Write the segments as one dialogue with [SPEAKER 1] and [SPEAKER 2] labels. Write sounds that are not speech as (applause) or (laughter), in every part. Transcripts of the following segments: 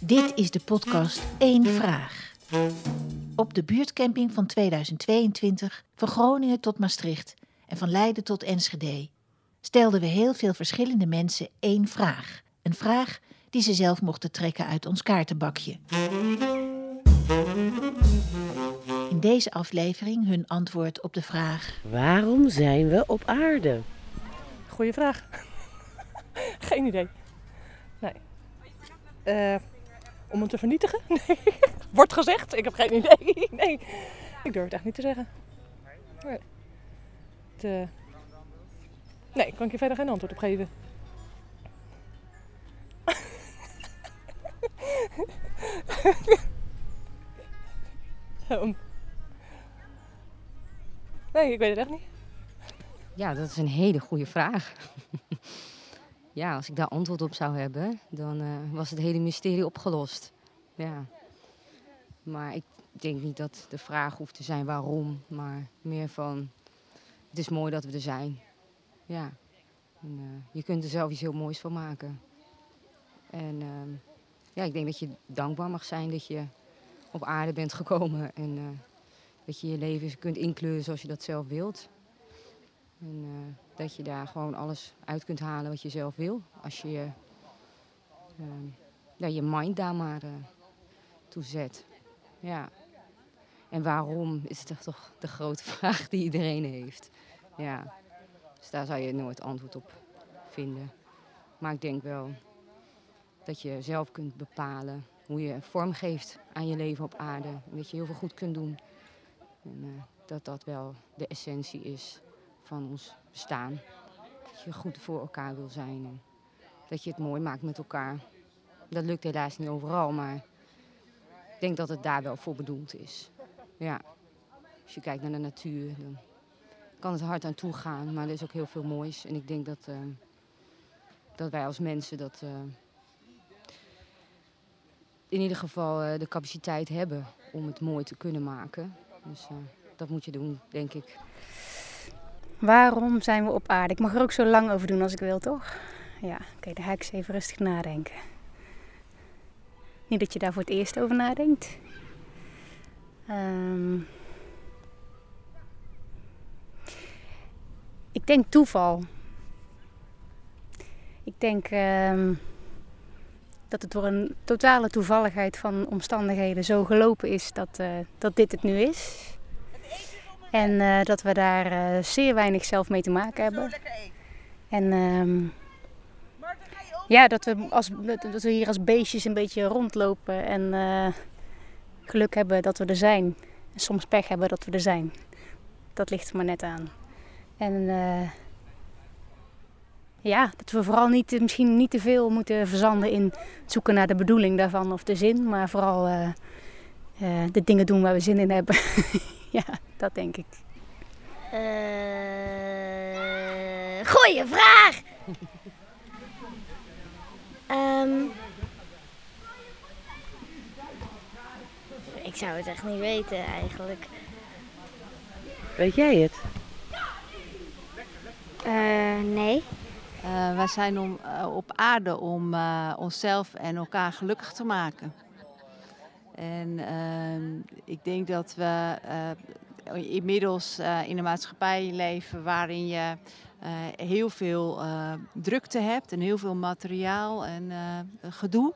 [SPEAKER 1] Dit is de podcast Eén Vraag. Op de buurtcamping van 2022, van Groningen tot Maastricht en van Leiden tot Enschede, stelden we heel veel verschillende mensen één vraag. Een vraag die ze zelf mochten trekken uit ons kaartenbakje. In deze aflevering hun antwoord op de vraag:
[SPEAKER 2] Waarom zijn we op aarde?
[SPEAKER 3] Goeie vraag. (laughs) Geen idee. Eh, om hem te vernietigen? (laughs) Nee. Wordt gezegd. Ik heb geen idee. (laughs) Nee. Ik durf het echt niet te zeggen. Nee. Het, eh, nee, kan ik je verder geen antwoord op geven. Um. (laughs) Nee, ik weet het echt niet.
[SPEAKER 4] Ja, dat is een hele goede vraag. Ja, als ik daar antwoord op zou hebben, dan eh, was het hele mysterie opgelost. Ja. Maar ik denk niet dat de vraag hoeft te zijn waarom, maar meer van het is mooi dat we er zijn. Ja. En, eh, je kunt er zelf iets heel moois van maken. En ehm, ja, ik denk dat je dankbaar mag zijn dat je op aarde bent gekomen en eh, dat je je leven kunt inkleuren zoals je dat zelf wilt. En eh, dat je daar gewoon alles uit kunt halen wat je zelf wil. Als je ja, je mind daar maar uh, toe zet. Ja. En waarom is toch toch de grote (laughs) vraag die iedereen heeft. Ja. Dus daar zou je nooit antwoord op vinden. Maar ik denk wel dat je zelf kunt bepalen hoe je vorm geeft aan je leven op aarde. Dat je heel veel goed kunt doen. En uh, dat dat wel de essentie is van ons bestaan. Dat je goed voor elkaar wil zijn. En dat je het mooi maakt met elkaar. Dat lukt helaas niet overal, maar ik denk dat het daar wel voor bedoeld is. Ja. Als je kijkt naar de natuur, dan kan het hard aan toe gaan. Maar er is ook heel veel moois. En ik denk dat, uh, dat wij als mensen dat... Uh, in ieder geval uh, de capaciteit hebben om het mooi te kunnen maken. Dus dat moet je doen, denk ik.
[SPEAKER 5] Waarom zijn we op aarde? Ik mag er ook zo lang over doen als ik wil, toch? Ja, oké, dan ga ik eens even rustig nadenken. Niet dat je daar voor het eerst over nadenkt. Um, ik denk toeval. Ik denk um, dat het door een totale toevalligheid van omstandigheden zo gelopen is dat, uh, dat dit het nu is. En uh, dat we daar uh, zeer weinig zelf mee te maken hebben. En um, ja, dat we, als, dat we hier als beestjes een beetje rondlopen en uh, geluk hebben dat we er zijn. En soms pech hebben dat we er zijn. Dat ligt er maar net aan. En ja, dat we vooral niet, misschien niet te veel moeten verzanden in zoeken naar de bedoeling daarvan of de zin. Maar vooral de dingen doen waar we zin in hebben. (laughs) (laughs) ja, dat denk ik.
[SPEAKER 6] Uh, goeie vraag! um, (laughs) ik zou het echt niet weten eigenlijk.
[SPEAKER 2] Weet jij het?
[SPEAKER 6] Uh, nee.
[SPEAKER 7] Uh, wij zijn om, uh, op aarde om uh, onszelf en elkaar gelukkig te maken. En ik denk dat we inmiddels uh, in een maatschappij leven waarin je uh, heel veel drukte hebt en heel veel materiaal en gedoe.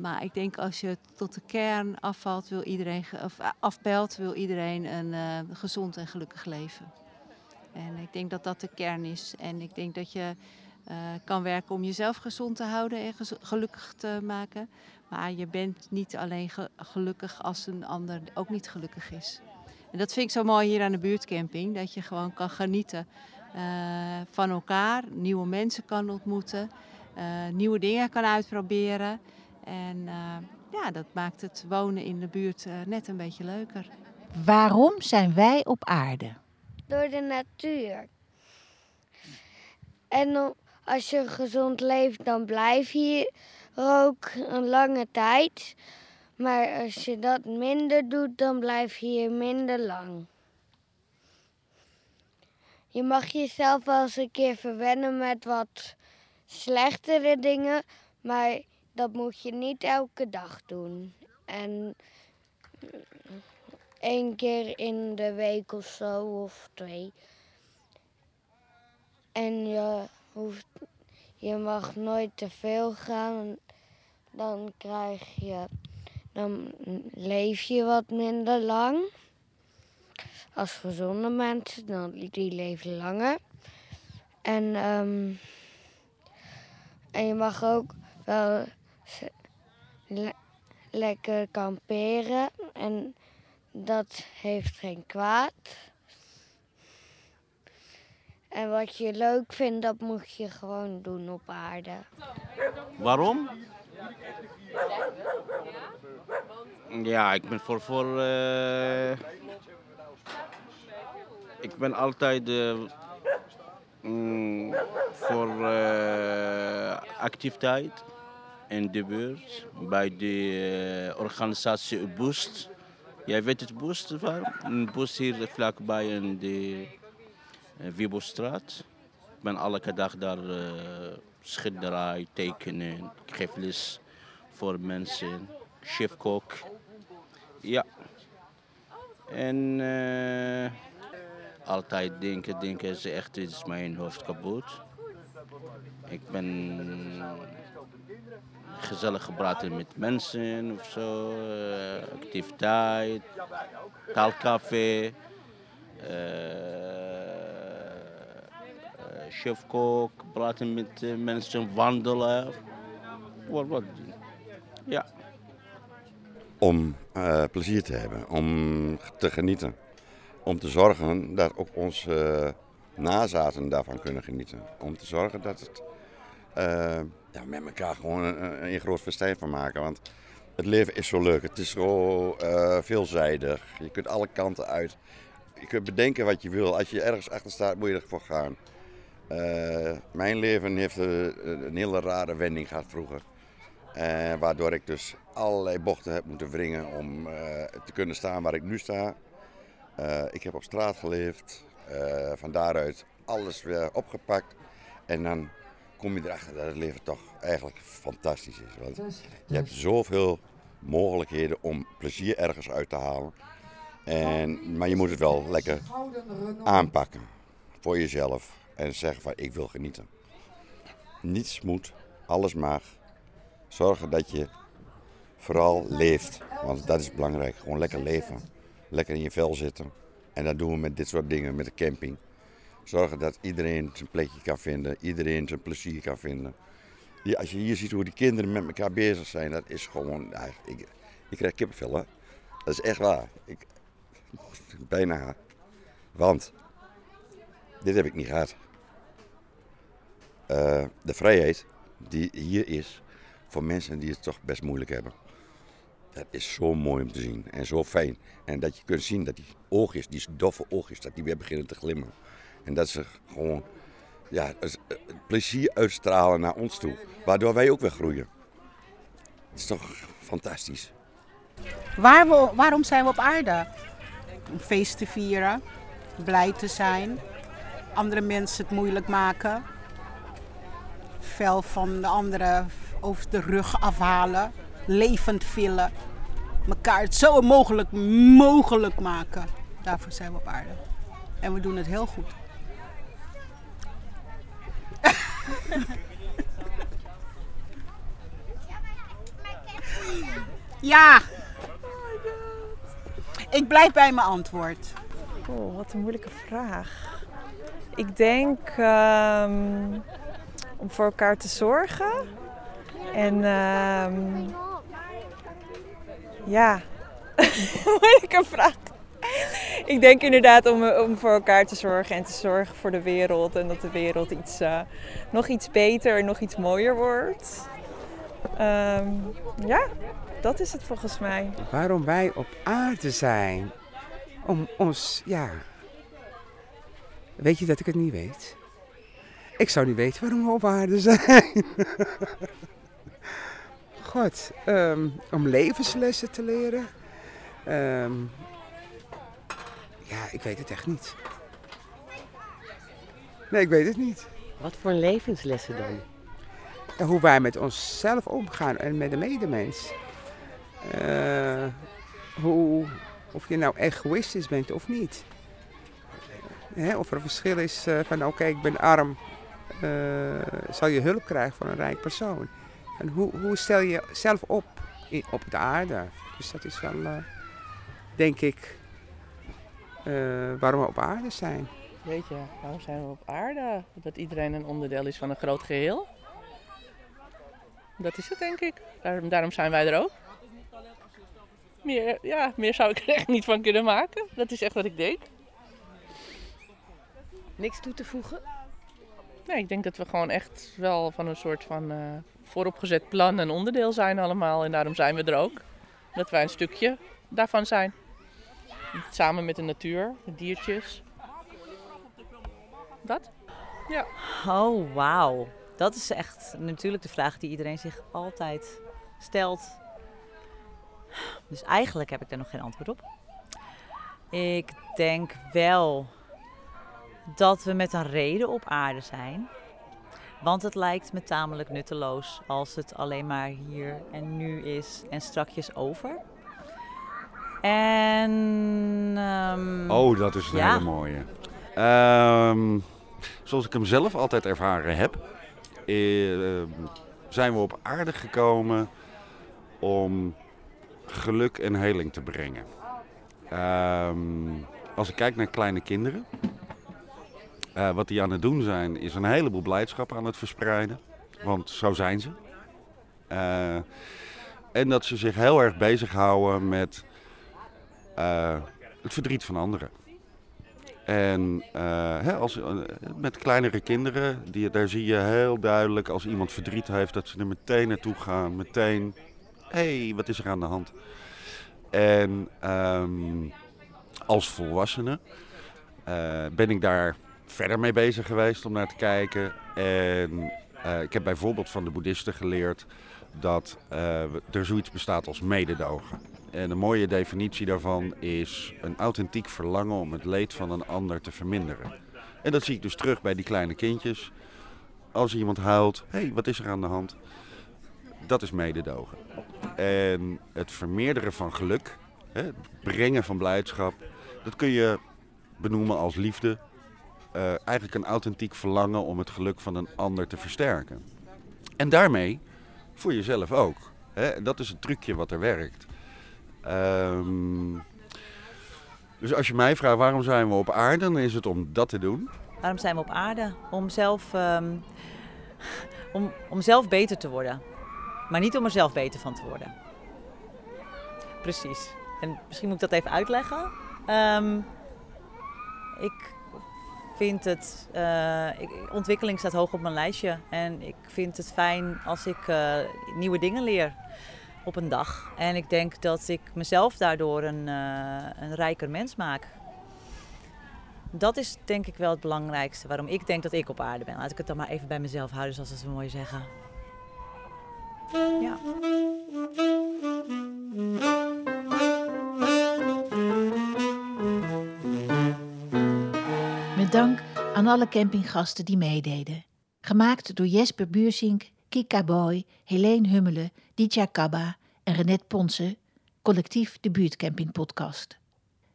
[SPEAKER 7] maar ik denk als je tot de kern afvalt, wil iedereen, of afpelt, wil iedereen een gezond en gelukkig leven. En ik denk dat dat de kern is. En ik denk dat je kan werken om jezelf gezond te houden en gelukkig te maken. Maar je bent niet alleen gelukkig als een ander ook niet gelukkig is. En dat vind ik zo mooi hier aan de buurtcamping. Dat je gewoon kan genieten uh, van elkaar, nieuwe mensen kan ontmoeten, uh, nieuwe dingen kan uitproberen. En uh, ja, dat maakt het wonen in de buurt net een beetje leuker.
[SPEAKER 1] Waarom zijn wij op aarde?
[SPEAKER 6] Door de natuur. En als je gezond leeft, dan blijf je hier ook een lange tijd. Maar als je dat minder doet, dan blijf je hier minder lang. Je mag jezelf wel eens een keer verwennen met wat slechtere dingen, maar dat moet je niet elke dag doen. En één keer in de week of zo, of twee. En je, hoeft, je mag nooit te veel gaan. Dan krijg je, dan leef je wat minder lang. Als gezonde mensen, dan die leven langer. En, ehm, en je mag ook wel lekker kamperen. En dat heeft geen kwaad. En wat je leuk vindt, dat moet je gewoon doen op aarde.
[SPEAKER 8] Waarom? Ja, ik ben voor. voor eh, ik ben altijd eh, mm, voor eh, activiteit in de buurt bij de organisatie Boost. Jij weet het Boost waar? Een Boost hier vlakbij in de uh, Wiebelstraat. Ik ben elke dag daar schilderij, tekenen. Ik geef les voor mensen, chefkok. Ja. En eh, altijd denken, denken ze echt, is mijn hoofd kapot. Ik ben gezellig gepraat met mensen of zo, eh, activiteit, taalcafé. eh, chefkok, praten met mensen, wandelen. Wat, wat. Ja.
[SPEAKER 9] om eh, plezier te hebben, om te genieten. Om te zorgen dat ook onze eh, nazaten daarvan kunnen genieten. Om te zorgen dat het eh, ja, met elkaar gewoon een, een groot festijn van maken. Want het leven is zo leuk, het is zo veelzijdig. Je kunt alle kanten uit. Je kunt bedenken wat je wil. Als je ergens achter staat, moet je ervoor gaan. Mijn leven heeft een hele rare wending gehad vroeger. Eh, waardoor ik dus allerlei bochten heb moeten wringen om eh, te kunnen staan waar ik nu sta. Eh, ik heb op straat geleefd. van daaruit alles weer opgepakt. En dan kom je erachter dat het leven toch eigenlijk fantastisch is. Want je hebt zoveel mogelijkheden om plezier ergens uit te halen. En, maar je moet het wel lekker aanpakken voor jezelf. En zeggen van ik wil genieten. Niets moet, alles mag. Zorgen dat je vooral leeft. Want dat is belangrijk. Gewoon lekker leven. Lekker in je vel zitten. En dat doen we met dit soort dingen, met de camping. Zorgen dat iedereen zijn plekje kan vinden. Iedereen zijn plezier kan vinden. Ja, als je hier ziet hoe die kinderen met elkaar bezig zijn, dat is gewoon... Ik, ik krijg kippenvel, hè. Dat is echt waar. Ik, (laughs) bijna. Want dit heb ik niet gehad. Eh, de vrijheid die hier is voor mensen die het toch best moeilijk hebben. Dat is zo mooi om te zien en zo fijn. En dat je kunt zien dat die oogjes, die doffe oogjes, dat die weer beginnen te glimmen. En dat ze gewoon ja, plezier uitstralen naar ons toe. Waardoor wij ook weer groeien. Het is toch fantastisch.
[SPEAKER 10] Waar we, waarom zijn we op aarde? Om feest te vieren, blij te zijn, andere mensen het moeilijk maken, vel van de anderen over de rug afhalen, levend villen, elkaar het zo mogelijk mogelijk maken. Daarvoor zijn we op aarde. En we doen het heel goed. (laughs) Ja. Ik blijf bij mijn antwoord.
[SPEAKER 11] Oh, wat een moeilijke vraag. Ik denk ehm, om voor elkaar te zorgen. En ehm, ja, (laughs) moeilijke vraag. Ik denk inderdaad om, om voor elkaar te zorgen en te zorgen voor de wereld. En dat de wereld iets, eh, nog iets beter en nog iets mooier wordt. Ehm, ja, dat is het volgens mij.
[SPEAKER 12] Waarom wij op aarde zijn. Om ons, ja. Weet je dat ik het niet weet? Ik zou niet weten waarom we op aarde zijn. (laughs) God, ehm, om levenslessen te leren. Ehm, ja, ik weet het echt niet. Nee, ik weet het niet.
[SPEAKER 2] Wat voor levenslessen dan?
[SPEAKER 12] En hoe wij met onszelf omgaan en met de medemens. Eh, hoe, of je nou egoïstisch bent of niet. Hè, of er een verschil is eh, van oké, ik ben arm. eh, zal je hulp krijgen van een rijk persoon. En hoe, hoe stel je jezelf op in, op de aarde? Dus dat is wel, eh, denk ik, eh, waarom we op aarde zijn.
[SPEAKER 3] Weet je, waarom zijn we op aarde? Dat iedereen een onderdeel is van een groot geheel. Dat is het, denk ik. Daarom, daarom zijn wij er ook. Meer, ja, meer zou ik er echt niet van kunnen maken. Dat is echt wat ik denk.
[SPEAKER 2] Niks toe te voegen?
[SPEAKER 3] Nee, ik denk dat we gewoon echt wel van een soort van eh, vooropgezet plan een onderdeel zijn allemaal. En daarom zijn we er ook. Dat wij een stukje daarvan zijn. Samen met de natuur, de diertjes. Dat? Ja.
[SPEAKER 13] Oh, wauw. Dat is echt natuurlijk de vraag die iedereen zich altijd stelt. Dus eigenlijk heb ik daar nog geen antwoord op. Ik denk wel dat we met een reden op aarde zijn. Want het lijkt me tamelijk nutteloos als het alleen maar hier en nu is en strakjes over. En. ehm,
[SPEAKER 14] Oh, dat is een
[SPEAKER 13] ja.
[SPEAKER 14] hele mooie. Ehm, zoals ik hem zelf altijd ervaren heb, eh, zijn we op aarde gekomen om geluk en heling te brengen. Ehm, als ik kijk naar kleine kinderen, eh, wat die aan het doen zijn, is een heleboel blijdschap aan het verspreiden. Want zo zijn ze. Eh, en dat ze zich heel erg bezighouden met eh, het verdriet van anderen. En hè, als, met kleinere kinderen, die, daar zie je heel duidelijk als iemand verdriet heeft, dat ze er meteen naartoe gaan. Meteen, hé, hey, wat is er aan de hand? En ehm, als volwassene ben ik daar verder mee bezig geweest om naar te kijken. En eh, ik heb bijvoorbeeld van de boeddhisten geleerd dat eh, er zoiets bestaat als mededogen. En een mooie definitie daarvan is een authentiek verlangen om het leed van een ander te verminderen. En dat zie ik dus terug bij die kleine kindjes. Als iemand huilt, hé, hey, wat is er aan de hand? Dat is mededogen. En het vermeerderen van geluk, het brengen van blijdschap, dat kun je benoemen als liefde. Eh, eigenlijk een authentiek verlangen om het geluk van een ander te versterken. En daarmee voor jezelf ook. Hè? Dat is het trucje wat er werkt. Ehm, dus als je mij vraagt waarom zijn we op aarde, dan is het om dat te doen.
[SPEAKER 13] Waarom zijn we op aarde? Om zelf, ehm, om, om zelf beter te worden. Maar niet om er zelf beter van te worden. Precies. En misschien moet ik dat even uitleggen. Ehm, ik vind het... ik, ontwikkeling staat hoog op mijn lijstje. En ik vind het fijn als ik eh, nieuwe dingen leer op een dag. En ik denk dat ik mezelf daardoor een, eh, een rijker mens maak. Dat is denk ik wel het belangrijkste waarom ik denk dat ik op aarde ben. Laat ik het dan maar even bij mezelf houden, zoals ze mooi zeggen. Ja.
[SPEAKER 1] Dank aan alle campinggasten die meededen. Gemaakt door Jesper Buursink, Kika Boy, Helene Hummelen, Ditja Kabba en Renette Ponsen, collectief de Buurtcamping Podcast.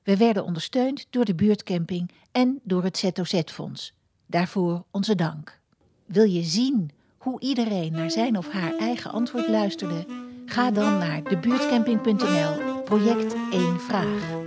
[SPEAKER 1] We werden ondersteund door de Buurtcamping en door het ZOZ-fonds. Daarvoor onze dank. Wil je zien hoe iedereen naar zijn of haar eigen antwoord luisterde? Ga dan naar debuurtcamping.nl, project 1 vraag.